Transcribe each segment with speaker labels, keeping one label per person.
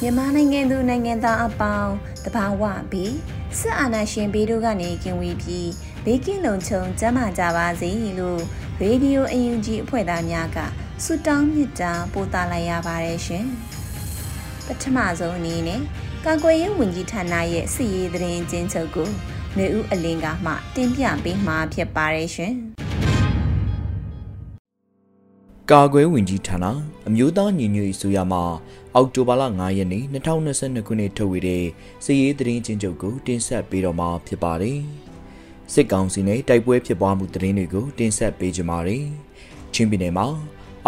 Speaker 1: မြန်မာနိုင်ငံသူနိုင်ငံသားအပေါင်းတဘာဝပြီးစစ်အာဏာရှင်ဘေးတို့ကနေကင်းဝေးပြီးဘေးကင်းလုံခြုံကျန်းမာကြပါစေလို့ရေဒီယိုအယူဂျီအဖွဲ့သားများကဆုတောင်းမြတ်တာပို့သလိုက်ရပါတယ်ရှင်ပထမဆုံးအနေနဲ့ကာကွယ်ရေးဝန်ကြီးဌာနရဲ့စစ်ရေးသတင်းကျဉ်းချုပ်ကိုနေဦးအလင်းကမှတင်ပြပေးမှာဖြစ်ပါတယ်ရှင်
Speaker 2: ကာကွယ်ဝင်ကြီးဌာနအမျိုးသားညီညွတ်ရေးဆိုရမှာအောက်တိုဘာလ9ရက်နေ့2022ခုနှစ်ထုတ်ဝေတဲ့စစ်ရေးသတင်းချင်းချုပ်ကိုတင်ဆက်ပေးတော့မှာဖြစ်ပါတယ်။စစ်ကောင်စီနဲ့တိုက်ပွဲဖြစ်ပွားမှုသတင်းတွေကိုတင်ဆက်ပေးကြပါမယ်။ချင်းပြည်နယ်မှာ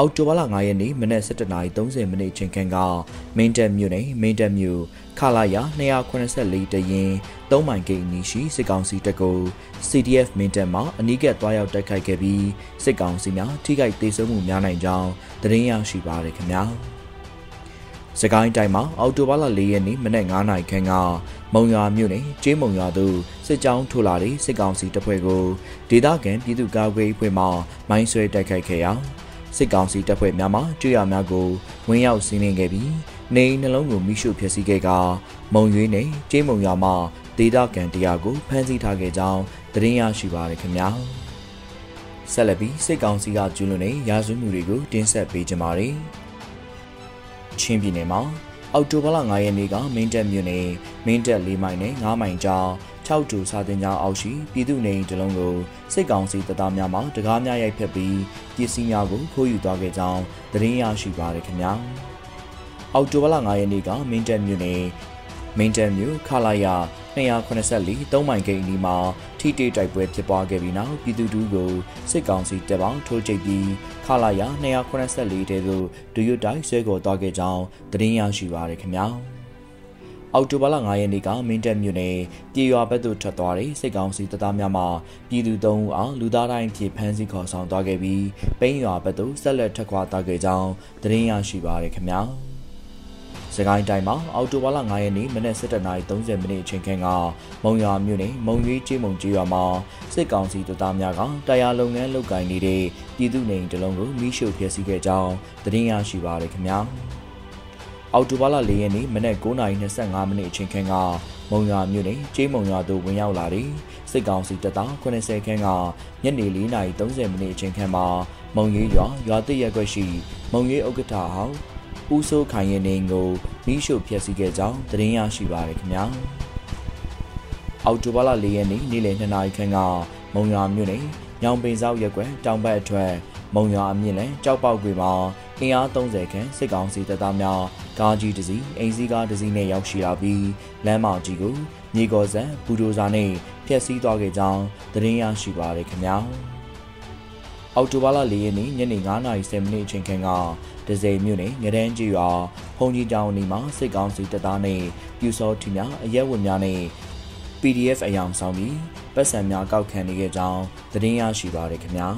Speaker 2: အောက်တိုဘာလ9ရက်နေ့မနက်7:30မိနစ်ချိန်ခန့်ကမင်းတပ်မြို့နယ်မင်းတပ်မြို့ခလာရ284တရင်3မိုင်ဂိတ်နီးရှိစစ်ကောင်စီတပ်ကို CDF မင်းတပ်မှအနီးကပ်သွားရောက်တိုက်ခိုက်ခဲ့ပြီးစစ်ကောင်စီများထိခိုက်ဒေဆုံးမှုများနိုင်ကြောင်းသတင်းရရှိပါရခင်ဗျာစကိုင်းတိုင်းမှာအော်တိုဘာလ၄ရက်နေ့မနက်9:00နာရီခန့်ကမုံရွာမြို့နယ်ကျေးမုံရွာသို့စစ်ကြောင်းထိုးလာတဲ့စစ်ကောင်စီတပ်ဖွဲ့ကိုဒေသခံပြည်သူ့ကာကွယ်ရေးအဖွဲ့မှမိုင်းဆွဲတိုက်ခိုက်ခဲ့ရာ စစ်ကောင်စီတပ်ဖွဲ့များမှကျွရများကိုဝင်းရောက်စီးနင်းခဲ့ပြီးနေနှလုံးကိုမိရှုဖျက်ဆီးခဲ့ကမုံရွေးနယ်ကျေးမုံရွာမှဒေသခံတရားကိုဖမ်းဆီးထားခဲ့ကြောင်းသတင်းရရှိပါရခင်ဗျာဆက်လက်ပြီးစစ်ကောင်စီကကျူးလွန်တဲ့ရာဇဝတ်မှုတွေကိုတင်ဆက်ပေးကြပါမယ်ချင်းပြည်နယ်မှာအောက်တိုဘာလ9ရက်နေ့ကမင်းတပ်မြို့နယ်မင်းတပ်၄မိုင်နဲ့9မိုင်ကြား 6တူစာတင်ကြားအောက်ရှိပြည်သူနေအိမ်တလုံးကိုစစ်ကောင်စီတပ်သားများမှတကားများရိုက်ဖက်ပြီးပစ္စည်းများကိုခိုးယူသွားခဲ့ကြောင်းသတင်းရရှိပါရခင်ဗျာအောက်တိုဘာလ9ရက်နေ့ကမင်းတပ်မြို့နယ်မင်းတပ်မြို့ခလာရ284 3မိုင်ဂိတ်အနီးမှာထိတိတိုက်ပွဲဖြစ်ပွားခဲ့ပြီးနောက်ပြည်သူတို့ကိုစစ်ကောင်စီတပ်ပေါင်းထိုးကျိတ်ပြီးခလာရ284တဲသို့ဒူရွတ်တိုက်ဆွဲခေါ်သွားခဲ့ကြောင်းသတင်းရရှိပါရခင်ဗျာ အောက်တိုဘာလ9ရက်နေ့ကမင်းတပ်မြို့နယ်ပြည်ရွာဘက်သို့ထွက်သွားတဲ့စစ်ကောင်စီတပ်သားများမှပြည်သူ၃ဦးအားလူသားတိုင်းဖြစ်ဖမ်းဆီးခေါ်ဆောင်သွားခဲ့ပြီးပိန်းရွာဘက်သို့ဆက်လက်ထွက်ခွာသွားခဲ့ကြောင်းသတင်းရရှိပါရခင်ဗျာ။။စကိုင်းတိုင်းမှာအော်တိုဘာလ9ရက်နေ့မနက်7:30မိနစ်အချိန်ခန့်ကမုံရွာမြို့နယ်မုံရွေးကျေးမုံကျေးရွာမှာစစ်ကောင်စီတပ်သားများကတရားလုပ်ငန်းလုပ်ကိုင်နေတဲ့ပြည်သူနေအိမ်တလုံးကိုမိရှို့ဖျက်ဆီးခဲ့ကြောင်းသတင်းရရှိပါရခင်ဗျာ။ အော်တိုဘာလ၄ရက်နေ့မနက်9:25မိနစ်အချိန်ခန့်ကမုံရွာမြို့နယ်ကျေးမုံရွာသို့ဝင်ရောက်လာတဲ့စစ်ကောင်စီတပ်သား80ခန်းကညနေ4:30မိနစ်အချိန်ခန့်မှာမုံရွေးရွာရွာတိရက်ွက်ရှိမုံရွေးဥက္ကဋ္ဌဟောင်းဦးစိုးခိုင်ရဲ့နေကိုမိရှုဖျက်ဆီးခဲ့ကြောင်းသတင်းရရှိပါရခင်ဗျာအောက်တိုဘာလ၄ရက်နေ့နေ့လယ်2နာရီခန့်ကမုံရွာမြို့နယ်ညောင်ပင်ဆောက်ရက်ကွယ်တောင်ဘက်အထွတ်မုံရွာအမြင့်လယ်ကြောက်ပေါက်ကွေမှာ အင်အား30ခန့်စစ်ကောင်စီတပ်သားများကားကြီးတစ်စီးအိမ်စီးကားတစ်စီးနဲ့ရောက်ရှိလာပြီးလမ်းမကြီးကိုမြေကော်စံဘူဒိုဇာနဲ့ဖျက်ဆီးသွားခဲ့ကြောင်းသတင်းရရှိပါရခင်ဗျာအောက်တိုဘာလ၄ရက်နေ့ညနေ9:30မိနစ်အချိန်ခန့်ကဒဇယ်မြို့နယ်ငရန်းကြီးရွာဖုန်ကြီးတောင်နီမှာစစ်ကောင်စီတပ်သားနဲ့ပြူစောထီများအရက်ဝတ်များနဲ့ PDF အယောင်ဆောင်ပြီးပတ်စံများကောက်ခံနေခဲ့ကြောင်းသတင်းရရှိပါရခင်ဗျာ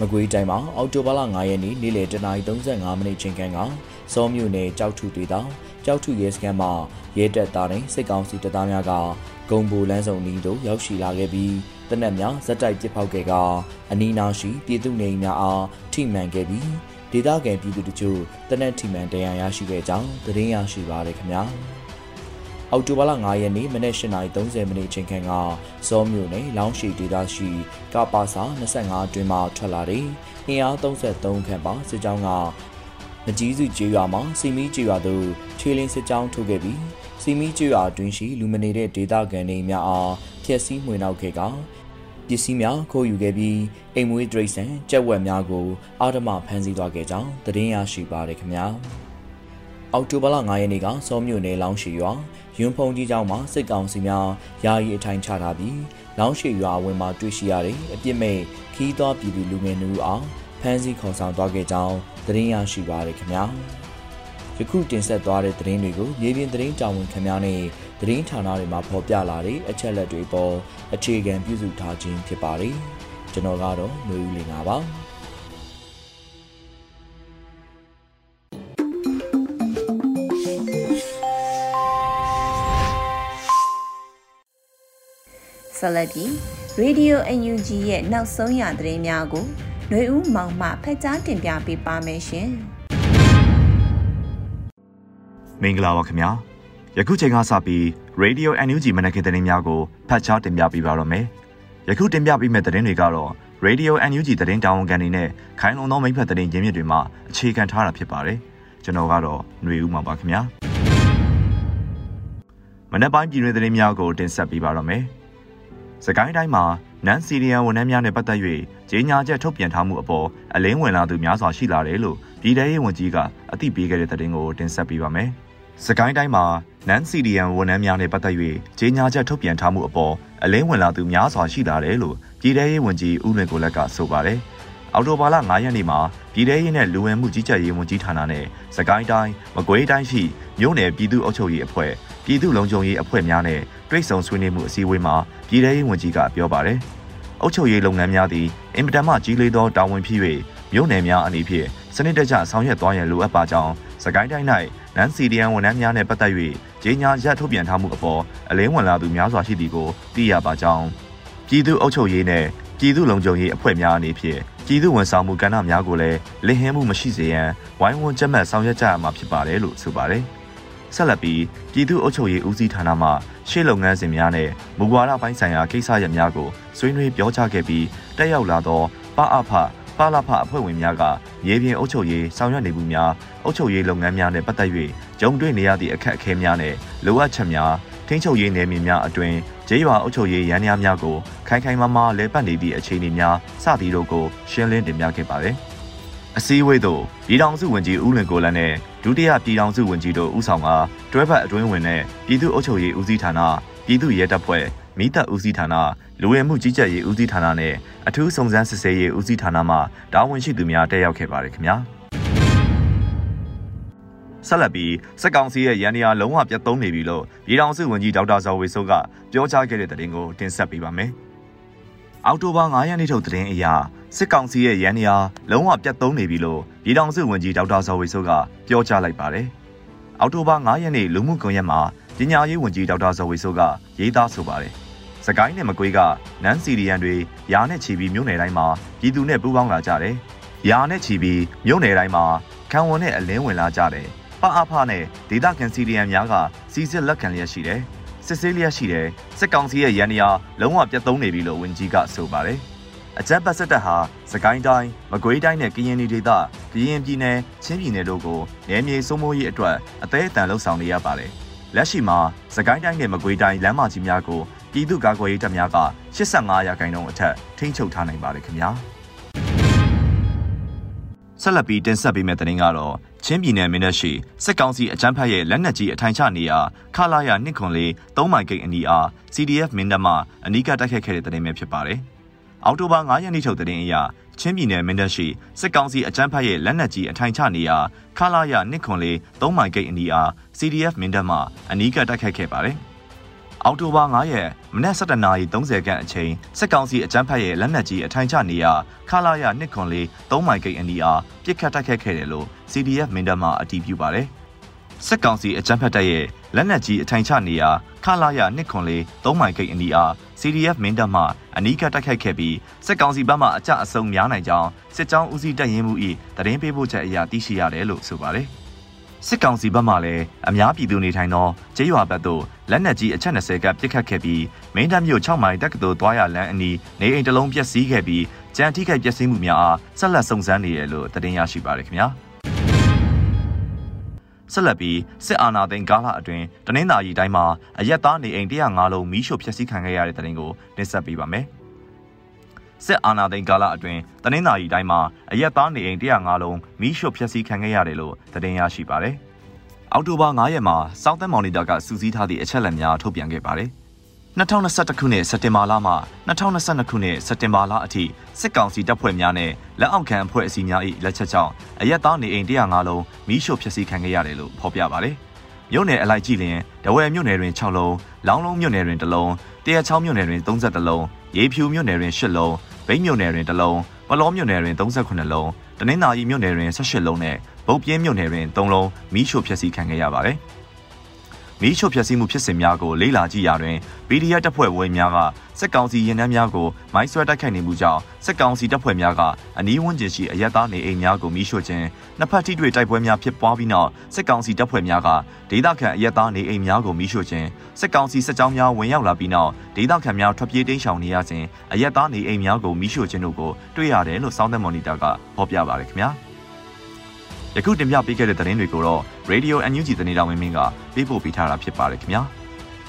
Speaker 2: မကွေးတိုင်းမှာအောက်တိုဘာလ9ရက်နေ့နေ့လယ်10:35မိနစ်ချိန်ခန့်ကစောမြို့နယ်ကြောက်ထုဒေသကြောက်ထုရဲစခန်းမှာရဲတပ်သားနဲ့စစ်ကောင်စီတပ်သားများကဂုံဘူလန်းဆောင်နီးသို့ရောက်ရှိလာခဲ့ပြီးတနက်များဇက်တိုက်ပစ်ဖောက်ခဲ့ကအနီးနားရှိပြည်သူနေအိမ်များအားထိမှန်ခဲ့ပြီးဒေသခံပြည်သူတို့တနက်ထိမှန်တရားရရှိခဲ့ကြောင်းသတင်းရရှိပါရခင်ဗျာ။ အောအောက်တိုဘာလ9ရက်နေ့မနက်8:30မိနစ်အချိန်ခန့်ကစောမြို့နယ်လောင်းရှိဒေသရှိကပါစာ25အတွင်းမှထွက်လာတဲ့အင်အား33ခန့်ပါစစ်ကြောင်းကမကြီးစုကျေးရွာမှာစီမီကျေးရွာသို့ခြေလင်းစစ်ကြောင်းထုတ်ခဲ့ပြီးစီမီကျေးရွာအတွင်းရှိလူမနေတဲ့ဒေသခံတွေများအားဖျက်ဆီးမှွေနှောက်ခဲ့ကပစ္စည်းများခိုးယူခဲ့ပြီးအိမ်မွေးဒရိတ်ဆန်ကြက်ဝက်များကိုအာဓမဖမ်းဆီးသွားခဲ့ကြောင်းသတင်းရရှိပါတယ်ခင်ဗျာအောက်တိုဘာလ9ရက်နေ့ကစောမြို့နယ်လောင်းရှိရွာ ရွံဖုံကြီးကျောင်းမှာစစ်ကောင်စီများယာယီအထိုင်ချထားပြီးလောင်းရှိရွာအဝင်မှာတွေ့ရှိရတဲ့အပြစ်မဲ့ခီးသွွားပြည်သူလူငယ်မျိုးအောင်ဖမ်းဆီးခေါ်ဆောင်သွားခဲ့ကြောင်းသတင်းရရှိပါရခင်ဗျာယခုတင်ဆက်သွားတဲ့သတင်းတွေကိုမြေပြင်သတင်းတာဝန်ခံများနဲ့သတင်းဌာနတွေမှာဖော်ပြလာတဲ့အချက်လက်တွေပေါ်အခြေခံပြုစုထားခြင်းဖြစ်ပါတယ်ကျွန်တော်ကတော့ຫນွေဦးလင်ပါ
Speaker 1: ဆက်လက်ပြီး Radio UNG ရဲ့နောက်ဆုံးရသတင်းများကိုຫນွေဦးမောင်မှဖက်ကြားတင်ပြပေးပါမယ်ရှင်။
Speaker 3: မင်္ဂလာပါခင်ဗျာ။ယခုချိန်ကစပြီး Radio UNG မနက်ခင်းသတင်းများကိုဖတ်ကြားတင်ပြပေးပါရမယ်။ယခုတင်ပြပေးမယ့်သတင်းတွေကတော့ Radio UNG သတင်းတာဝန်ခံတွေနဲ့ခိုင်လုံသောမိဖက်သတင်းရင်းမြစ်တွေမှအခြေခံထားတာဖြစ်ပါတယ်။ကျွန်တော်ကတော့ຫນွေဦးမှာပါခင်ဗျာ။မနက်ပိုင်းပြည်တွင်းသတင်းများကိုတင်ဆက်ပေးပါရမယ်။ စကိုင်းတိုင်းမှာနန်စီရီယန်ဝန်ထမ်းများနဲ့ပတ်သက်၍ကြေညာချက်ထုတ်ပြန်ထားမှုအပေါ်အလင်းဝင်လာသူများစွာရှိလာတယ်လို့ပြည်ထောင်ရေးဝန်ကြီးကအသိပေးခဲ့တဲ့သတင်းကိုတင်ဆက်ပေးပါမယ်။စကိုင်းတိုင်းမှာနန်စီရီယန်ဝန်ထမ်းများနဲ့ပတ်သက်၍ကြေညာချက်ထုတ်ပြန်ထားမှုအပေါ်အလင်းဝင်လာသူများစွာရှိလာတယ်လို့ပြည်ထောင်ရေးဝန်ကြီးဦးလွင်ကိုလက်ကဆိုပါတယ်။အော်တိုဘာလ9ရက်နေ့မှာပြည်ထောင်ရေးနဲ့လူဝင်မှုကြီးကြပ်ရေးဝန်ကြီးဌာနနဲ့စကိုင်းတိုင်းမကွေးတိုင်းရှိမြို့နယ်ပြည်သူ့အုပ်ချုပ်ရေးအဖွဲ့ ပြည်သူ့လုံခြုံရေးအဖွဲ့များနဲ့တွိတ်ဆုံဆွေးနွေးမှုအစည်းအဝေးမှာပြည်ထောင်ရေးဝန်ကြီးကပြောပါတယ်။အုပ်ချုပ်ရေးလုပ်ငန်းများသည်အင်မတန်မှကြီးလေးသောတာဝန်ဖြစ်၍မြို့နယ်များအနေဖြင့်စနစ်တကျဆောင်ရွက်သွားရန်လိုအပ်ပါကြောင်းစကိုင်းတိုင်း၌နန်စီဒီယန်ဝန်ထမ်းများနဲ့ပတ်သက်၍ကြေညာချက်ထုတ်ပြန်ထားမှုအပေါ်အလင်းဝင်လာသူများစွာရှိသည်ကိုသိရပါကြောင်းပြည်သူ့အုပ်ချုပ်ရေးနဲ့ပြည်သူ့လုံခြုံရေးအဖွဲ့များအနေဖြင့်ပြည်သူ့ဝန်ဆောင်မှုကဏ္ဍများကိုလည်းလစ်ဟင်းမှုမရှိစေရန်ဝိုင်းဝန်းကြက်မှတ်ဆောင်ရွက်ကြရမှာဖြစ်ပါတယ်လို့ဆိုပါတယ်။ ဆက်လက်ပြီးပြည်သူ့အုပ်ချုပ်ရေးဦးစီးဌာနမှရှေ့လုပ်ငန်းစဉ်များနဲ့မူဝါဒပိုင်းဆိုင်ရာကိစ္စရပ်များကိုဆွေးနွေးပြောကြားခဲ့ပြီးတက်ရောက်လာသောပအဖပါလာဖအဖွဲ့ဝင်များကမြေပြင်အုပ်ချုပ်ရေးဆောင်ရွက်နေမှုများအုပ်ချုပ်ရေးလုပ်ငန်းများနဲ့ပတ်သက်၍ကြုံတွေ့နေရသည့်အခက်အခဲများနဲ့လိုအပ်ချက်များထိန်းချုပ်ရေးနယ်မြေများအတွင်ကျေးရွာအုပ်ချုပ်ရေးရန်များများကိုခိုင်ခိုင်မာမာလဲပတ်နေသည့်အခြေအနေများစသည်တို့ကိုရှင်းလင်းတင်ပြခဲ့ပါတယ်။ အစည်းအဝေးသို့ပြည်ထောင်စုဝန်ကြီးဦးလွင်ကိုလန်နဲ့ဒုတိယပြည်ထောင်စုဝန်ကြီးတို့ဦးဆောင်ကတွဲဖက်အတွင်းဝင်တဲ့ပြည်သူ့အုပ်ချုပ်ရေးဦးစီးဌာနပြည်သူ့ရဲတပ်ဖွဲ့မိသက်ဦးစီးဌာနလူဝင်မှုကြီးကြပ်ရေးဦးစီးဌာနနဲ့အထူးစုံစမ်းစစ်ဆေးရေးဦးစီးဌာနမှတာဝန်ရှိသူများတက်ရောက်ခဲ့ပါတယ်ခင်ဗျာဆက်လက်ပြီးစက်ကောင်စီရဲ့ရန်ရာလုံးဝပြတ်သုံးနေပြီလို့ပြည်ထောင်စုဝန်ကြီးဒေါက်တာဇော်ဝေစိုးကပြောကြားခဲ့တဲ့သတင်းကိုတင်ဆက်ပေးပါမယ်။ အောက်တိုဘာ9ရက်နေ့ထုတ်သတင်းအရစစ်ကောင်စီရဲ့ရန်နေရာလုံးဝပြတ်သုံးနေပြီလို့ပြည်ထောင်စုဝန်ကြီးဒေါက်တာဇော်ဝေဆိုးကပြောကြားလိုက်ပါတယ်။အောက်တိုဘာ9ရက်နေ့လူမှုကွန်ရက်မှာပညာရေးဝန်ကြီးဒေါက်တာဇော်ဝေဆိုးကရေးသားဆိုပါတယ်။စကိုင်းနဲ့မကွေးကနန်းစီရီယန်တွေယာနဲ့ချီပြီးမြို့နယ်တိုင်းမှာပြည်သူနဲ့ပူးပေါင်းလာကြတယ်။ယာနဲ့ချီပြီးမြို့နယ်တိုင်းမှာခံဝန်နဲ့အလင်းဝင်လာကြတယ်။ပအဖနဲ့ဒေတာကန်စီရီယန်များကစီစစ်လက်ခံလျက်ရှိတယ်။ စစ်ဆေးလျက်ရှိတယ်စစ်ကောင်စီရဲ့ရန်နေရာလုံးဝပြတ်သုံးနေပြီလို့ဝန်ကြီးကဆိုပါတယ်အကြမ်းဖက်စစ်တပ်ဟာစကိုင်းတိုင်းမကွေးတိုင်းနဲ့ကရင်ဒေသကရင်ပြည်နယ်ချင်းပြည်နယ်တို့ကိုနယ်မြေစိုးမိုးရေးအတွက်အသေးအတန်လှုပ်ဆောင်နေရပါတယ်လက်ရှိမှာစကိုင်းတိုင်းနဲ့မကွေးတိုင်းလမ်းမကြီးများကိုပြည်သူ့ကာကွယ်ရေးတပ်များက85ရာခိုင်နှုန်းအထက်ထိန်းချုပ်ထားနိုင်ပါတယ်ခင်ဗျာ ဆက်လက်ပြီးတင်ဆက်ပေးမယ့်သတင်းကတော့ချင်းပြည်နယ်မင်းတပ်ရှိစစ်ကောင်စီအကြမ်းဖက်ရဲ့လက်နက်ကြီးအထိုင်ချနေရာခလာရနှစ်ခွန်လေး၃မိုင်ဂိတ်အနီးအား CDF မင်းတပ်မှအနီးကတိုက်ခတ်ခဲ့တဲ့သတင်းပဲဖြစ်ပါတယ်။အောက်တိုဘာ9ရက်နေ့ထုတ်သတင်းအရချင်းပြည်နယ်မင်းတပ်ရှိစစ်ကောင်စီအကြမ်းဖက်ရဲ့လက်နက်ကြီးအထိုင်ချနေရာခလာရနှစ်ခွန်လေး၃မိုင်ဂိတ်အနီးအား CDF မင်းတပ်မှအနီးကတိုက်ခတ်ခဲ့ပါတယ်။ အောက်တိုဘာ9ရက်မနက်7:30နာရီ30ခန့်အချိန်စစ်ကောင်စီအကြမ်းဖက်ရဲ့လက်နက်ကြီးအထိုင်ချနေရာခလာရနှစ်ခွန်လေး3မိုင်ဂိတ်အနီးအားပြစ်ခတ်တိုက်ခတ်ခဲ့တယ်လို့ CDF မင်းတပ်မှအတည်ပြုပါတယ်။စစ်ကောင်စီအကြမ်းဖက်တပ်ရဲ့လက်နက်ကြီးအထိုင်ချနေရာခလာရနှစ်ခွန်လေး3မိုင်ဂိတ်အနီးအား CDF မင်းတပ်မှအနီးကပ်တိုက်ခိုက်ခဲ့ပြီးစစ်ကောင်စီဘက်မှအကြအဆုံများနိုင်ကြောင်းစစ်ကြောင်းဦးစီးတပ်ရင်းမှု၏တရင်ပေးပို့ချက်အရသိရှိရတယ်လို့ဆိုပါတယ်။ စစ်ကောင်စီဘက်မှလည်းအများပြည်သူနေထိုင်သောကျေးရွာဘက်သို့လက်နက်ကြီးအချက်20ကပစ်ခတ်ခဲ့ပြီးမင်းတပ်မြို့6မိုင်တက္ကသိုလ်သွားရလမ်းအနီးနေအိမ်တစ်လုံးပျက်စီးခဲ့ပြီးကြံထိခိုက်ပျက်စီးမှုများအားဆက်လက်စုံစမ်းနေတယ်လို့သတင်းရရှိပါရခင်ဗျာဆက်လက်ပြီးစစ်အာဏာသိမ်းကာလအတွင်းတနင်္သာရီတိုင်းမှာအရက်သားနေအိမ်105လုံးမီးရှို့ဖျက်ဆီးခံခဲ့ရတဲ့တဲ့တင်ကိုတင်ဆက်ပေးပါမယ် စစ်အာဏာသိမ်းကာလအတွင်းတနင်္သာရီတိုင်းမှာအရက်သားနေအိမ်105လုံးမီးရှို့ဖျက်ဆီးခံခဲ့ရတယ်လို့သတင်းရရှိပါတယ်။အောက်တိုဘာ9ရက်မှာ Southern Monitor ကစူးစီးထားသည့်အချက်အလက်များထုတ်ပြန်ခဲ့ပါတယ်။2021ခုနှစ်စက်တင်ဘာလမှ2022ခုနှစ်စက်တင်ဘာလအထိစစ်ကောင်စီတပ်ဖွဲ့များနဲ့လက်အောက်ခံအဖွဲ့အစည်းများ၏လက်ချက်ကြောင့်အရက်သားနေအိမ်105လုံးမီးရှို့ဖျက်ဆီးခံခဲ့ရတယ်လို့ဖော်ပြပါတယ်။မြို့နယ်အလိုက်ကြည့်ရင်ဒဝဲမြို့နယ်တွင်6လုံး၊လောင်းလုံးမြို့နယ်တွင်1လုံး၊တရချောင်းမြို့နယ်တွင်32လုံး၊ ရေဖြူမြို့နယ်တွင်8လုံး၊ဗိန်းမြို့နယ်တွင်1လုံး၊ပလောမြို့နယ်တွင်38လုံး၊တနင်္သာရီမြို့နယ်တွင်18လုံးနဲ့ဗုတ်ပြင်းမြို့နယ်တွင်3လုံးမီးရှို့ဖျက်ဆီးခံခဲ့ရပါတယ်။ မီးရှို့ဖျက်ဆီးမှုဖြစ်စဉ်များကိုလေ့လာကြည့်ရာတွင် PDF တပ်ဖွဲ့ဝင်များကစစ်ကောင်စီရင်နှန်းများကိုမိုင်းဆွဲတိုက်ခိုက်နေမှုကြောင့်စစ်ကောင်စီတပ်ဖွဲ့များကအနီးဝန်းကျင်ရှိအရက်သားနေအိမ်များကိုမီးရှို့ခြင်းနှစ်ဖက်ထိတွေ့တိုက်ပွဲများဖြစ်ပွားပြီးနောက်စစ်ကောင်စီတပ်ဖွဲ့များကဒေသခံအရက်သားနေအိမ်များကိုမီးရှို့ခြင်းစစ်ကောင်စီစစ်ကြောင်းများဝင်ရောက်လာပြီးနောက်ဒေသခံများထွက်ပြေးတိမ်းရှောင်နေရစဉ်အရက်သားနေအိမ်များကိုမီးရှို့ခြင်းတို့ကိုတွေ့ရတယ်လို့စောင်းသက်မော်နီတာကဖော်ပြပါတယ်ခင်ဗျာ။ ယခုတင်ပြပေးခဲ့တဲ့သတင်းတွေကိုတော့ Radio NUG သတင်းတော်ဝင်မင်းကပေးပို့ပေးထားတာဖြစ်ပါတယ်ခင်ဗျာ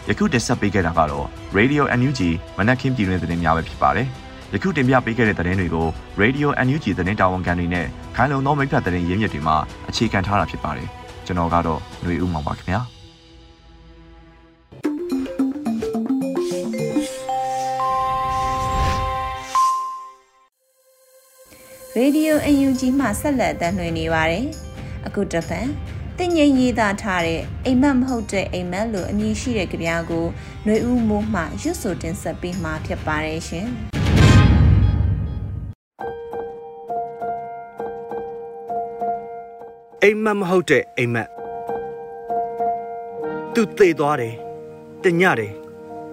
Speaker 3: ယခုတင်ဆက်ပေးခဲ့တာကတော့ Radio NUG မနက်ခင်းပြည်တွင်သတင်းများပဲဖြစ်ပါတယ်ယခုတင်ပြပေးခဲ့တဲ့သတင်းတွေကို Radio NUG သတင်းတာဝန်ခံတွေနဲ့ခိုင်လုံသောမိဖက်သတင်းရင်းမြစ်တွေမှာအခြေခံထားတာဖြစ်ပါတယ်ကျွန်တော်ကတော့ຫນွေဦးမောင်ပါခင်ဗျာ
Speaker 1: ရေဒီယိုအယူကြီးမှဆက်လက်အသံလွှင့်နေပါတယ်။အခုတစ်ပတ်တင်ငိမ့်ရေးသားထားတဲ့အိမ်မက်မဟုတ်တဲ့အိမ်မက်လို့အမည်ရှိတဲ့ကြပြားကိုຫນွေဦးမိုးမှရွတ်ဆိုတင်ဆက်ပေးမှာဖြစ်ပါတယ်ရှင်။
Speaker 4: အိမ်မက်မဟုတ်တဲ့အိမ်မက်သူသေသွားတယ်တညတယ်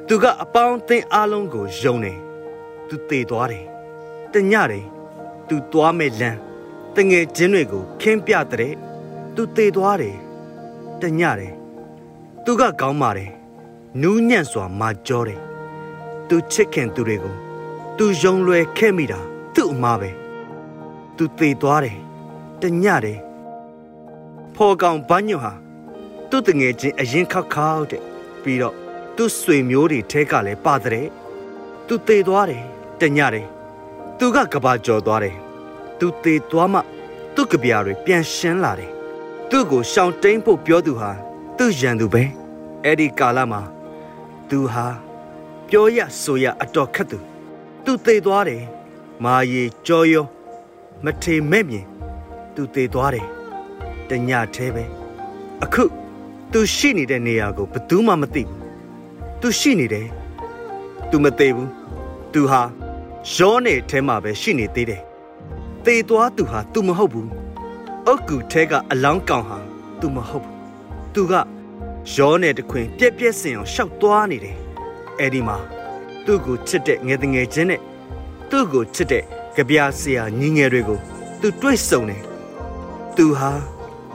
Speaker 4: သူကအပေါင်းအသင်းအားလုံးကိုယုံတယ်သူသေသွားတယ်တညတယ် သူသွားမဲ့လမ်းတငယ်ချင်းတွေကိုခင်းပြတဲ့သူသေသွားတယ်တညတယ်သူကကောင်းပါတယ်နူးညံ့စွာမာကြောတယ်သူချစ်ခင်သူတွေကိုသူယုံလွယ်ခဲ့မိတာသူ့အမားပဲသူသေသွားတယ်တညတယ်ဖော်ကောင်ဘညွဟာသူ့တငယ်ချင်းအရင်ခောက်ခောက်တဲ့ပြီးတော့သူ့ဆွေမျိုးတွေထဲကလည်းပါတဲ့သူသေသွားတယ်တညတယ် သူကကဘာကြော်သွားတယ်သူသေသွားမှသူ့ကြပြားတွေပြန်ရှင်းလာတယ်သူ့ကိုရှောင်တိန်ဖို့ပြောသူဟာသူ့ရန်သူပဲအဲ့ဒီကာလမှာသူဟာပြောရဆိုရအတော်ခက်သူသူသေသွားတယ်မာရီကြောရောမထေမဲ့မြင်သူသေသွားတယ်တညသေးပဲအခုသူရှိနေတဲ့နေရာကိုဘယ်သူမှမသိဘူးသူရှိနေတယ်သူမသေးဘူးသူဟာ ရောနေထဲမှာပဲရှိနေသေးတယ်။သေသွားသူဟာသူမဟုတ်ဘူး။အုတ်ကူထဲကအလောင်းကောင်ဟာသူမဟုတ်ဘူး။သူကရောနေတခွင်ပြက်ပြက်စင်အောင်ရှောက်သွားနေတယ်။အဲဒီမှာသူ့ကိုချစ်တဲ့ငယ်ငယ်ချင်းနဲ့သူ့ကိုချစ်တဲ့ကြပြားဆရာညီငယ်တွေကို သူတွေ့ဆုံတယ်။သူဟာ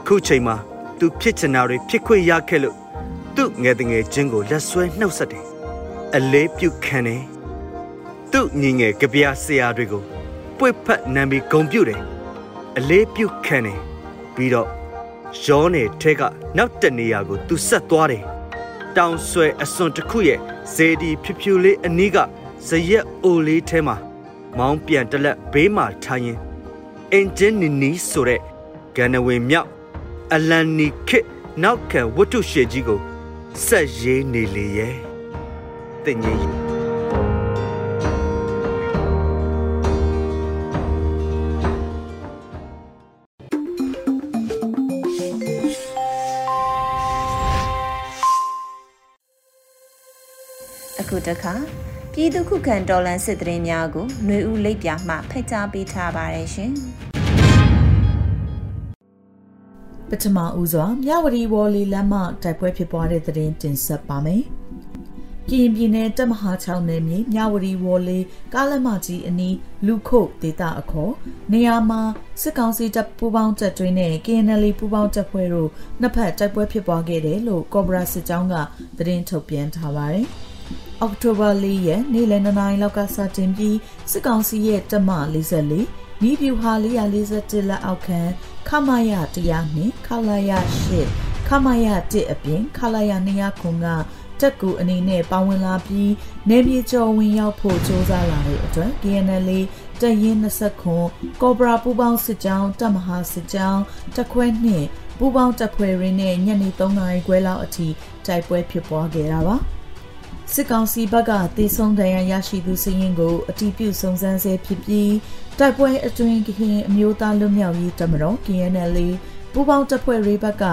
Speaker 4: ခုချိန်မှာသူဖြစ်ချင်တာတွေဖြစ်ခွင့်ရခဲ့လို့သူ့ငယ်ငယ်ချင်းကိုလက်ဆွဲနှုတ်ဆက်တယ်။အလေးပြုခံတယ်။ သူ့ညီငယ်ကြပြဆရာတွေကိုပွေဖက်နံပြီးဂုံပြုတ်တယ်အလေးပြုတ်ခံတယ်ပြီးတော့ရောနေထဲကနောက်တနေရာကိုသူဆက်သွားတယ်တောင်ဆွဲအစွန်တစ်ခုရဲ့ဇေဒီဖြူဖြူလေးအနီးကဇရက်အိုလေးထဲမှာမောင်းပြန်တလက်ဘေးမှာထားရင်အင်ဂျင်နီနီဆိုတဲ့ဂန်နဝင်မြောက်အလန်နီခစ်နောက်ခံဝတ္ထုရှည်ကြီးကိုဆက်ရေးနေလေရဲ့တင်ကြီး
Speaker 1: တခါပြည်သူခုခံတော်လှန်စစ်တရင်များကိုຫນွေဦးလိပ်ပြမှဖက်ကြားပေးထားပါတယ်ရှင်
Speaker 5: ပထမဦးစွာမြဝတီဝေါ်လီလမ်းမတိုက်ပွဲဖြစ်ပွားတဲ့တဲ့တင်တင်ဆက်ပါမယ်။ပကရင်ပြည်နယ်တက်မဟာ6နယ်မြေမြဝတီဝေါ်လေးကားလက်မကြီးအနီးလူခုတ်ဒေတာအခေါ်နေရာမှာစစ်ကောင်စီတပ်ပူးပေါင်းတပ်တွေနဲ့ KNL ပူးပေါင်းတပ်ဖွဲ့တို့နှစ်ဖက်တိုက်ပွဲဖြစ်ပွားခဲ့တယ်လို့ကော့ဘရာစစ်ကြောင်းကသတင်းထုတ်ပြန်ထားပါတယ်။ အောက်တိုဘာ၄ရက်နေ့လယ်2နာရီလောက်ကစတင်ပြီးစစ်ကောင်စီရဲ့တပ်မ44မိဖြူဟာ441လက်အောက်ခံခမာယ100နဲ့ခလာယ8ခမာယ1အပြင်ခလာယ200ခုကတက်ကူအနေနဲ့ပါဝင်လာပြီးနေပြည်တော်ဝင်ရောက်ဖို့ကြိုးစားလာတဲ့အတွက် KNL တရင်20ခွန်ကော်ဘရာပူပေါင်းစစ်ကြောင်းတပ်မဟာစစ်ကြောင်းတခွဲနှင့်ပူပေါင်းတပ်ဖွဲ့ရင်းနဲ့ညနေ3နာရီခွဲလောက်အထိတိုက်ပွဲဖြစ်ပွားခဲ့တာပါ စစ်ကောင်စီဘက်ကတေဆုံးဒဏ်ရာရရှိသူစရင်ကိုအတီးပြုစုံစမ်းဆဲဖြစ်ပြီးတိုက်ပွဲအတွင်းကရင်အမျိုးသားလွတ်မြောက်ရေးတမတော် KNL ပူပေါင်းတပ်ဖွဲ့ရေးဘက်က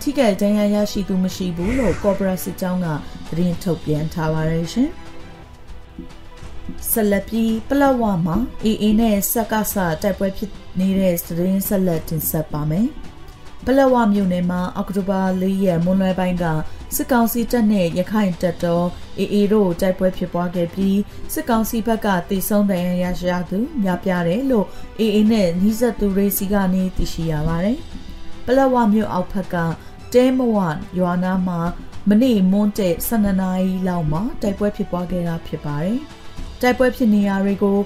Speaker 5: ထိခိုက်ဒဏ်ရာရရှိသူမရှိဘူးလို့ကော်ပိုရေးစစ်ကြောင်းကသတင်းထုတ်ပြန်ထားပါတယ်ရှင်။ဆက်လက်ပြီးပလက်ဝမှာအေအေနဲ့စက်ကဆတိုက်ပွဲဖြစ်နေတဲ့သတင်းဆက်လက်တင်ဆက်ပါမယ်။ပလက်ဝမြို့နယ်မှာအောက်တိုဘာ၄ရက်မွန်းလွဲပိုင်းက စစ်ကောင်စီတပ်နဲ့ရခိုင်တပ်တော်အေအေတို့တိုက်ပွဲဖြစ်ပွားခဲ့ပြီးစစ်ကောင်စီဘက်ကတိဆုံးတဲ့ရရှိသူများပြားတယ်လို့အေအေနဲ့နှီးဆက်သူတွေစီကနေသိရှိရပါတယ်။ပလက်ဝမြို့အောက်ဘက်ကတဲမဝရွာနာမှာမနေ့မွန်းတဲ့12နာရီလောက်မှာတိုက်ပွဲဖြစ်ပွားခဲ့တာဖြစ်ပါတယ်။တိုက်ပွဲဖြစ်နေရာတွေကို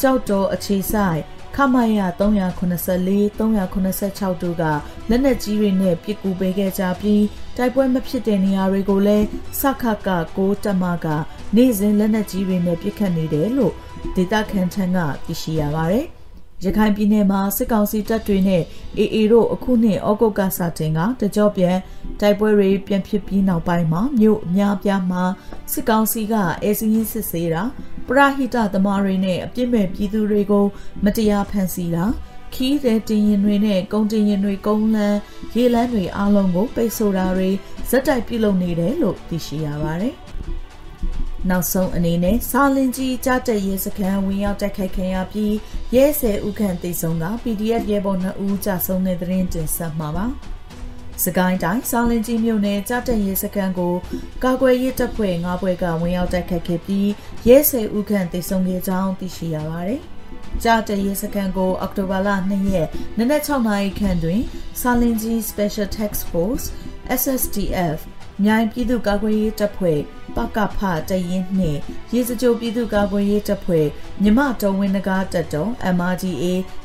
Speaker 5: ကြောက်တော်အခြေဆိုင်ခမရ384 386တို့ကလက်နက်ကြီးတွေနဲ့ပစ်ကူပေးခဲ့ကြပြီး တိုက်ပွဲမဖြစ်တဲ့နေရာတွေကိုလည်းစခက6တက်မကနေ့စဉ်လက်နက်ကြီးတွေနဲ့ပစ်ခတ်နေတယ်လို့ဒေတာခန်ထန်ကသိရှိရပါတယ်။ရခိုင်ပြည်နယ်မှာစစ်ကောင်စီတပ်တွေနဲ့ AA တို့အခုနှစ်ဩဂုတ်ကစတင်ကတကြောပြန်တိုက်ပွဲတွေပြန်ဖြစ်ပြီးနောက်ပိုင်းမှာမြို့အများပြားမှာစစ်ကောင်စီကအဲစင်းစစ်ဆေးတာပရဟိတသမားတွေနဲ့အပြစ်မဲ့ပြည်သူတွေကို မတရားဖန်ဆီးတာ ခီးတဲ့တင်ရင်တွေနဲ့ကုန်တင်ရင်တွေကုန်းလန်းရေလန်းတွေအားလုံးကိုပိတ်ဆို့တာတွေဇက်တိုက်ပြုလုပ်နေတယ်လို့သိရှိရပါတယ်။နောက်ဆုံးအနေနဲ့စာလင်ကြီးကြားတက်ရဲစခန်းဝင်ရောက်တိုက်ခိုက်ခံရပြီးရဲဆယ်ဦးခန့်သေဆုံးက PDF ရဲဘော်2ဦးကြာဆုံးတဲ့သတင်းတင်ဆက်မှာပါ။စကိုင်းတိုင်းစာလင်ကြီးမြို့နယ်ကြားတက်ရဲစခန်းကိုကာကွယ်ရေးတပ်ဖွဲ့၅ဘွဲ့ကဝင်ရောက်တိုက်ခိုက်ခဲ့ပြီးရဲဆယ်ဦးခန့်သေဆုံးခဲ့ကြောင်းသိရှိရပါတယ်။ ကြားတရဲစကန်ကို အောက်တိုဘာလ2ရက်နနက်6နာရီခန့်တွင်ဆာလင်ကြီး Special Task Force SSTF မြိုင်ပြည်သူ့ကာကွယ်ရေးတပ်ဖွဲ့ပကဖတရင်နှင့်ရေစကြိုပြည်သူ့ကာကွယ်ရေးတပ်ဖွဲ့မြမတော်ဝင်နဂါတပ်တော် MRDA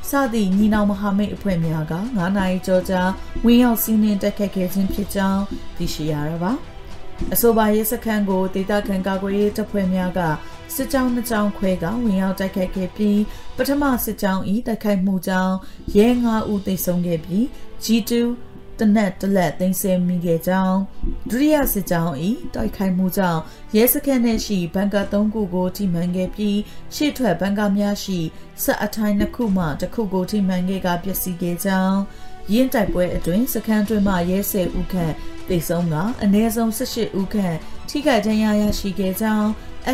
Speaker 5: စသည့်ညီနောင်မဟာမိတ်အဖွဲ့များက9နိုင်ကျော်ကြာဝင်းရောက်စီးနှင်းတက်ခတ်ခဲ့ခြင်းဖြစ်ကြောင်းသိရှိရတာပါအဆိုပါရဲစခန်းကိုဒေသခံကာကွယ်ရေးတပ်ဖွဲ့များက စစ်ကြောင်းနှစ်ကြောင်းခွဲကဝင်ရောက်တိုက်ခိုက်ခဲ့ပြီးပထမစစ်ကြောင်းဤတိုက်ခိုက်မှုကြောင့်ရဲ9ဦးသေဆုံးခဲ့ပြီး G2 တနက်တလက်သိမ်းဆည်းမိခဲ့ကြောင်းဒုတိယစစ်ကြောင်း၏တိုက်ခိုက်မှုကြောင့်ရဲစခန်းနှင့်ရှိဘန်ကာ၃ခုကိုထိမှန်ခဲ့ပြီးရှေ့ထွက်ဘန်ကာများရှိဆက်အထိုင်နှစ်ခုမှတစ်ခုကိုထိမှန်ခဲ့ကပျက်စီးခဲ့ကြောင်းရင်းတိုက်ပွဲအတွင်းစခန်းတွင်မှရဲဆယ်ဦးခန့်တိတ်ဆုံးကအနည်းဆုံး18ဦးခန့်ထိခိုက်ဒဏ်ရာရရှိခဲ့ကြောင်း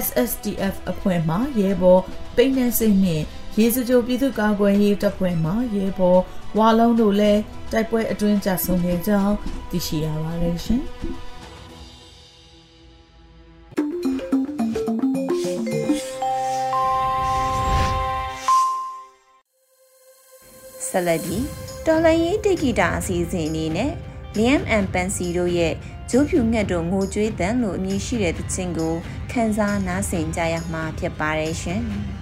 Speaker 5: SSDF အဖွဲ့မှရဲဘော်ပိန်းနှစိတ်နှင့်ရေစကြိုပြည်သူ့ကာကွယ်ရေးတပ်ဖွဲ့မှရဲဘော်ဝါလုံးတို့လည်းတိုက်ပွဲအတွင်းကြဆုံးခဲ့ကြောင်းသိရှိရပါတယ်ရှင်။
Speaker 1: ဆက်လက်ပြီးတော်လန်ရေးတိဂီတာအစီအစဉ်အနေနဲ့ Liam and Pansy တို့ရဲ့ ဂျိုးဖြူငှက်တို့ငိုကြွေးတန်လို့အမည်ရှိတဲ့သချင်းကိုခန်းစားနားဆင်ကြရမှာဖြစ်ပါတယ်ရှင်။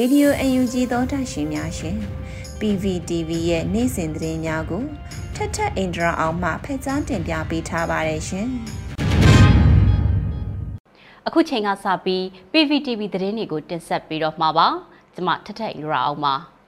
Speaker 1: ရေဒီယို UNG သောတာရှင်များရှင် PVTV ရဲ့နေ့စဉ်သတင်းများကိုထက်ထက်အင်ဒရာအောင်မှဖက်ကြားတင်ပြပေးထားပါတယ်ရှင်။
Speaker 6: အခုချိန်ကစပြီး PVTV သတင်းတွေကိုတင်ဆက်ပြီးတော့မှာပါ။ကျွန်မထက်ထက်အင်ဒရာအောင်ပါ။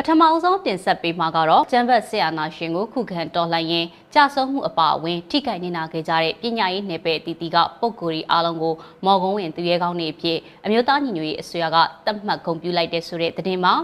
Speaker 6: ပထမအဆုံးတင်ဆက်ပေးမှာကတော့ကျန်းဘတ်ဆရာနာရှင်ကိုခုခံတော်လှန်ရင်း ကြာဆုံးမှုအပါအဝင်ထိခိုက်နေတာခဲ့ကြတဲ့ပညာရေးနယ်ပယ်အသီးသီးကပုံကိုယ်ရီအားလုံးကိုမော်ကုန်းဝင်သူရဲကောင်းတွေအဖြစ်အမျိုးသားညီညွတ်ရေးအစိုးရကတတ်မှတ်ဂုဏ်ပြုလိုက်တဲ့ဆိုတဲ့သတင်းမှာ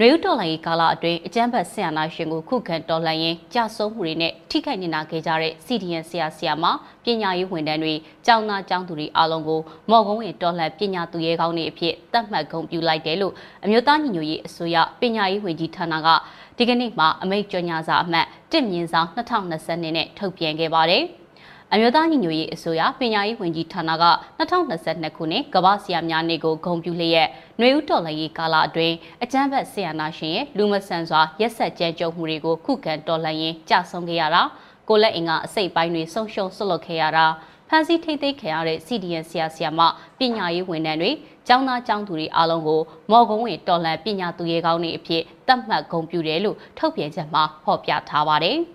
Speaker 6: နွေဦးတော်လှန်ရေးကာလအတွင်းအကြမ်းဖက်ဆရာနာရှင်ကိုခုခံတော်လှန်ရင်းကြာဆုံးမှုတွေနဲ့ထိခိုက်နေတာခဲ့ကြတဲ့ CDN ဆရာဆရာမပညာရေးဝန်ထမ်းတွေကျောင်းသားကျောင်းသူတွေအားလုံးကိုမော်ကုန်းဝင်တော်လှန်ပညာသူရဲကောင်းတွေအဖြစ်သတ်မှတ်ဂုဏ်ပြုလိုက်တယ်လို့အမျိုးသားညီညွတ်ရေးအစိုးရပညာရေးဝန်ကြီးဌာနကဒီကနေ့မှအမိန့်ကြေညာစာအမှတ်1မြင်းဆောင်2020နဲ့ထုတ်ပြန်ခဲ့ပါတယ်။အမျိုးသားညီညွတ်ရေးအစိုးရပညာရေးဝန်ကြီးဌာနက2022ခုနှစ်ကမ္ဘာဆရာများနေ့ကိုဂုဏ်ပြုလျက် ຫນွေဦးတော်လှန်ရေးကာလအတွင်းအကြမ်းဖက်ဆရာနာရှင်ရဲ့လူမဆန်စွာရက်ဆက်ကြမ်းကြုတ်မှုတွေကိုခုခံတော်လှန်ရင်းကြဆုံးခဲ့ရတာကိုလက်အင်ကအစိတ်ပိုင်းတွေဆုံးရှုံးဆွလွတ်ခဲ့ရတာဖန်စီထိတ်သိမ်းခံရတဲ့ CDN ဆရာဆရာမပညာရေးဝန်ထမ်းတွေကျောင်းသားကျောင်းသူတွေအားလုံးကိုမော်ကုန်းဝင်တော်လှန်ပညာသူရဲကောင်းတွေအဖြစ်သတ်မှတ်ဂုဏ်ပြုတယ်လို့ထုတ်ပြန်ချက်မှာဖော်ပြထားပါတယ်။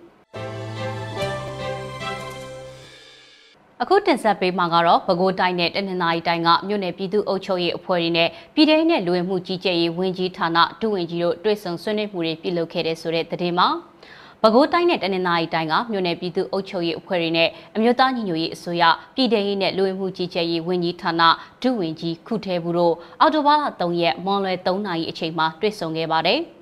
Speaker 6: အခုတင်ဆက်ပေးမှာကတော့ပဲခူးတိုင်းနဲ့တနင်္သာရီတိုင်းကမြို့နယ်ပြည်သူ့အုပ်ချုပ်ရေးအဖွဲ့တွေနဲ့ပြည်ထောင်နဲ့လူဝင်မှုကြီးကြပ်ရေးဝန်ကြီးဌာနဒုဝန်ကြီးတို့တွေ့ဆုံဆွေးနွေးမှုတွေပြုလုပ်ခဲ့တဲ့ဆိုတဲ့သတင်းမှာပဲခူးတိုင်းနဲ့တနင်္သာရီတိုင်းကမြို့နယ်ပြည်သူ့အုပ်ချုပ်ရေးအဖွဲ့တွေနဲ့အမျိုးသားညီညွတ်ရေးအစိုးရပြည်ထောင်ရေးနဲ့လူဝင်မှုကြီးကြပ်ရေးဝန်ကြီးဌာနဒုဝန်ကြီးခုထဲဘူးတို့အော်တိုဘားလ3ရက်မွန်လွယ်3နာရီအချိန်မှာတွေ့ဆုံခဲ့ပါတယ်။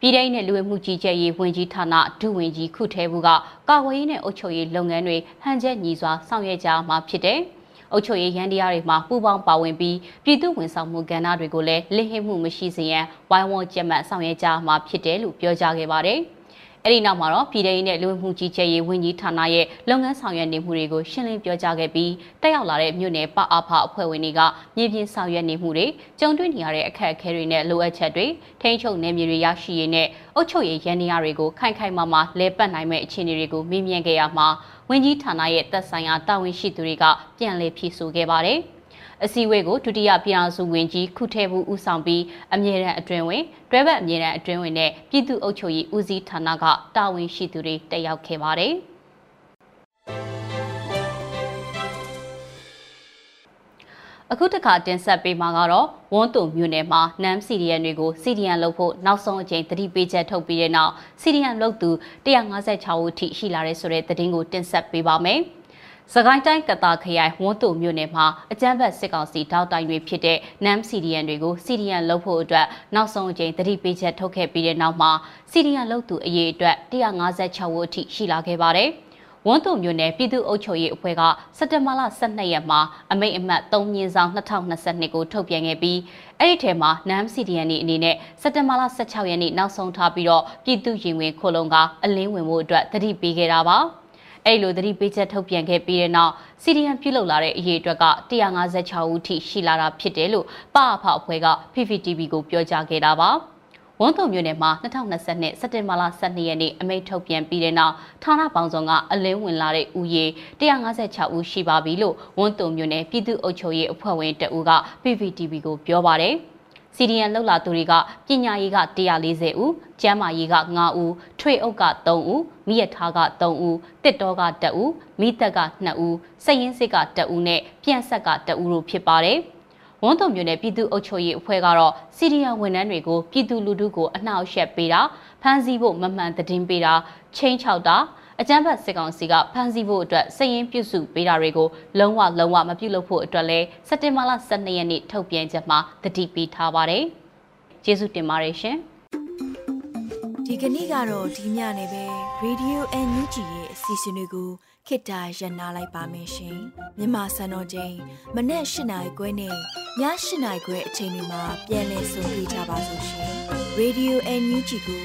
Speaker 6: ပြည်ထောင်နဲ့လူဝင်မှုကြီးကြပ်ရေးဝန်ကြီးဌာနဒုဝန်ကြီးခုထဲဘူးကကာကွယ်ရေးနဲ့အုပ်ချုပ်ရေးလုပ်ငန်းတွေဟန်ချက်ညီစွာဆောင်ရွက်ကြမှာဖြစ်တယ်။အုပ်ချုပ်ရေးရန်တရားတွေမှာပူးပေါင်းပါဝင်ပြီးပြည်သူဝန်ဆောင်မှုကဏ္ဍတွေကိုလည်းလစ်ဟစ်မှုမရှိစေရန်ဝိုင်းဝန်းကြက်မှတ်ဆောင်ရွက်ကြမှာဖြစ်တယ်လို့ပြောကြားခဲ့ပါတယ်။ အဲ့ဒီနောက်မှာတော့ပြည်ထောင်နဲ့လူဝင်မှုကြီးကြပ်ရေးဝန်ကြီးဌာနရဲ့လုပ်ငန်းဆောင်ရွက်နေမှုတွေကိုရှင်းလင်းပြောကြားခဲ့ပြီးတက်ရောက်လာတဲ့မြို့နယ်ပအဖအဖွဲ့ဝင်တွေကမြေပြင်ဆောင်ရွက်နေမှုတွေကြုံတွေ့နေရတဲ့အခက်အခဲတွေနဲ့လိုအပ်ချက်တွေထိန်းချုပ်နေမြေတွေရရှိရေးနဲ့အုပ်ချုပ်ရေးရန်နေရာတွေကိုခိုင်ခိုင်မာမာလဲပတ်နိုင်မဲ့အခြေအနေတွေကိုမေးမြန်းခဲ့ရမှာဝန်ကြီးဌာနရဲ့သက်ဆိုင်ရာတာဝန်ရှိသူတွေကပြန်လည်ဖြေဆိုခဲ့ပါတယ်။ အစည်းအဝေးကိုဒုတိယပြည်ထောင်စုဝန်ကြီးခုထဲဘူးဦးဆောင်ပြီးအမြဲတမ်းအတွင်ဝင်တွဲဘက်အမြဲတမ်းအတွင်ဝင်နဲ့ပြည်သူ့အုပ်ချုပ်ရေးဦးစီးဌာနကတာဝန်ရှိသူတွေတက်ရောက်ခဲ့ပါတယ်။အခုတခါတင်ဆက်ပေးမှာကတော့ဝွန်းတုံမြို့နယ်မှာနမ်စီဒီယန်တွေကိုစီဒီယန်လုပ်ဖို့နောက်ဆုံးအကြိမ်တတိပေးချက်ထုတ်ပြီးတဲ့နောက်စီဒီယန်လုပ်သူ156ဦးထိရှိလာတဲ့ဆိုတဲ့သတင်းကိုတင်ဆက်ပေးပါမယ်။ စကိုင်းတိုင်းကတာခရိုင်ဝန်းတုံမြို့နယ်မှာအကြမ်းဖက်စစ်ကောင်စီတောက်တိုင်တွေဖြစ်တဲ့ NAM CDN တွေကို CDN လုပ်ဖို့အတွက်နောက်ဆုံးအကြိမ်တတိပေးချက်ထုတ်ခဲ့ပြီးတဲ့နောက်မှာ CDN လုပ်သူအရေးအတွက်156ဦးအထိရှိလာခဲ့ပါတယ်။ဝန်းတုံမြို့နယ်ပြည်သူ့အုပ်ချုပ်ရေးအဖွဲ့ကစက်တဘာလ12ရက်မှာအမိန့်အမှတ်3မြင်းဆောင်2022ကိုထုတ်ပြန်ခဲ့ပြီးအဲ့ဒီထဲမှာ NAM CDN အနေနဲ့စက်တဘာလ16ရက်နေ့နောက်ဆုံးထားပြီးတော့ပြည်သူရင်ဝင်ခိုလုံကအလင်းဝင်မှုအတွက်တတိပေးခဲ့တာပါ။ အဲ့လိုသတိပေးချက်ထုတ်ပြန်ခဲ့ပြီးတဲ့နောက် CDN ပြုလုပ်လာတဲ့အရေးအတွက်က156ဦးထိရှိလာတာဖြစ်တယ်လို့ပအဖအဖွဲ့က PPTV ကိုပြောကြားခဲ့တာပါဝန်းတုံမြို့နယ်မှာ2020စက်တင်ဘာလ12ရက်နေ့အမိန့်ထုတ်ပြန်ပြီးတဲ့နောက်ဌာနပေါင်းစုံကအလင်းဝင်လာတဲ့ဥယေ156ဦးရှိပါပြီလို့ဝန်းတုံမြို့နယ်ပြည်သူ့အုပ်ချုပ်ရေးအဖွဲ့ဝင်တအူးက PPTV ကိုပြောပါတယ်။ CDN လောက်လာသူတွေကပညာရေးက140ဦးကျန်းမာရေးက9ဦးထွေအုပ်က3ဦးမိရထားက3ဦးတစ်တောက1ဦးမိသက်က2ဦးစက်ရင်စစ်က1ဦးနဲ့ပြန်ဆက်က1ဦးတို့ဖြစ်ပါတယ်ဝန်းတုံမျိုးနဲ့ပြည်သူ့အုပ်ချုပ်ရေးအဖွဲ့ကတော့စီဒီယန်ဝန်ထမ်းတွေကိုပြည်သူလူထုကိုအနှောက်အယှက်ပေးတာဖမ်းဆီးဖို့မမှန်သတင်းပေးတာချင်းချောက်တာ အကြမ်းဖက်စစ်ကောင်စီကဖမ်းဆီးဖို့အတွက်စည်ရင်းပြုစုပေးတာတွေကိုလုံးဝလုံးဝမပြုလုပ်ဖို့အတွက်လဲစက်တင်ဘာလ12ရက်နေ့ထုတ်ပြန်ချက်မှာတတိပေးထားပါတယ်။ကျေးဇူးတင်ပါတယ်ရှင်။
Speaker 7: ဒီကနေ့ကတော့ဒီညနေပဲ Radio NUG ရဲ့အစီအစဉ်လေးကိုခေတ္တရ延လိုက်ပါမယ်ရှင်။မြန်မာစံတော်ချိန်မနေ့၈နိုင်ခွဲနဲ့ည၈နိုင်ခွဲအချိန်တွေမှာပြောင်းလဲဆိုပြကြပါလို့ရှင်။ Radio NUG ကို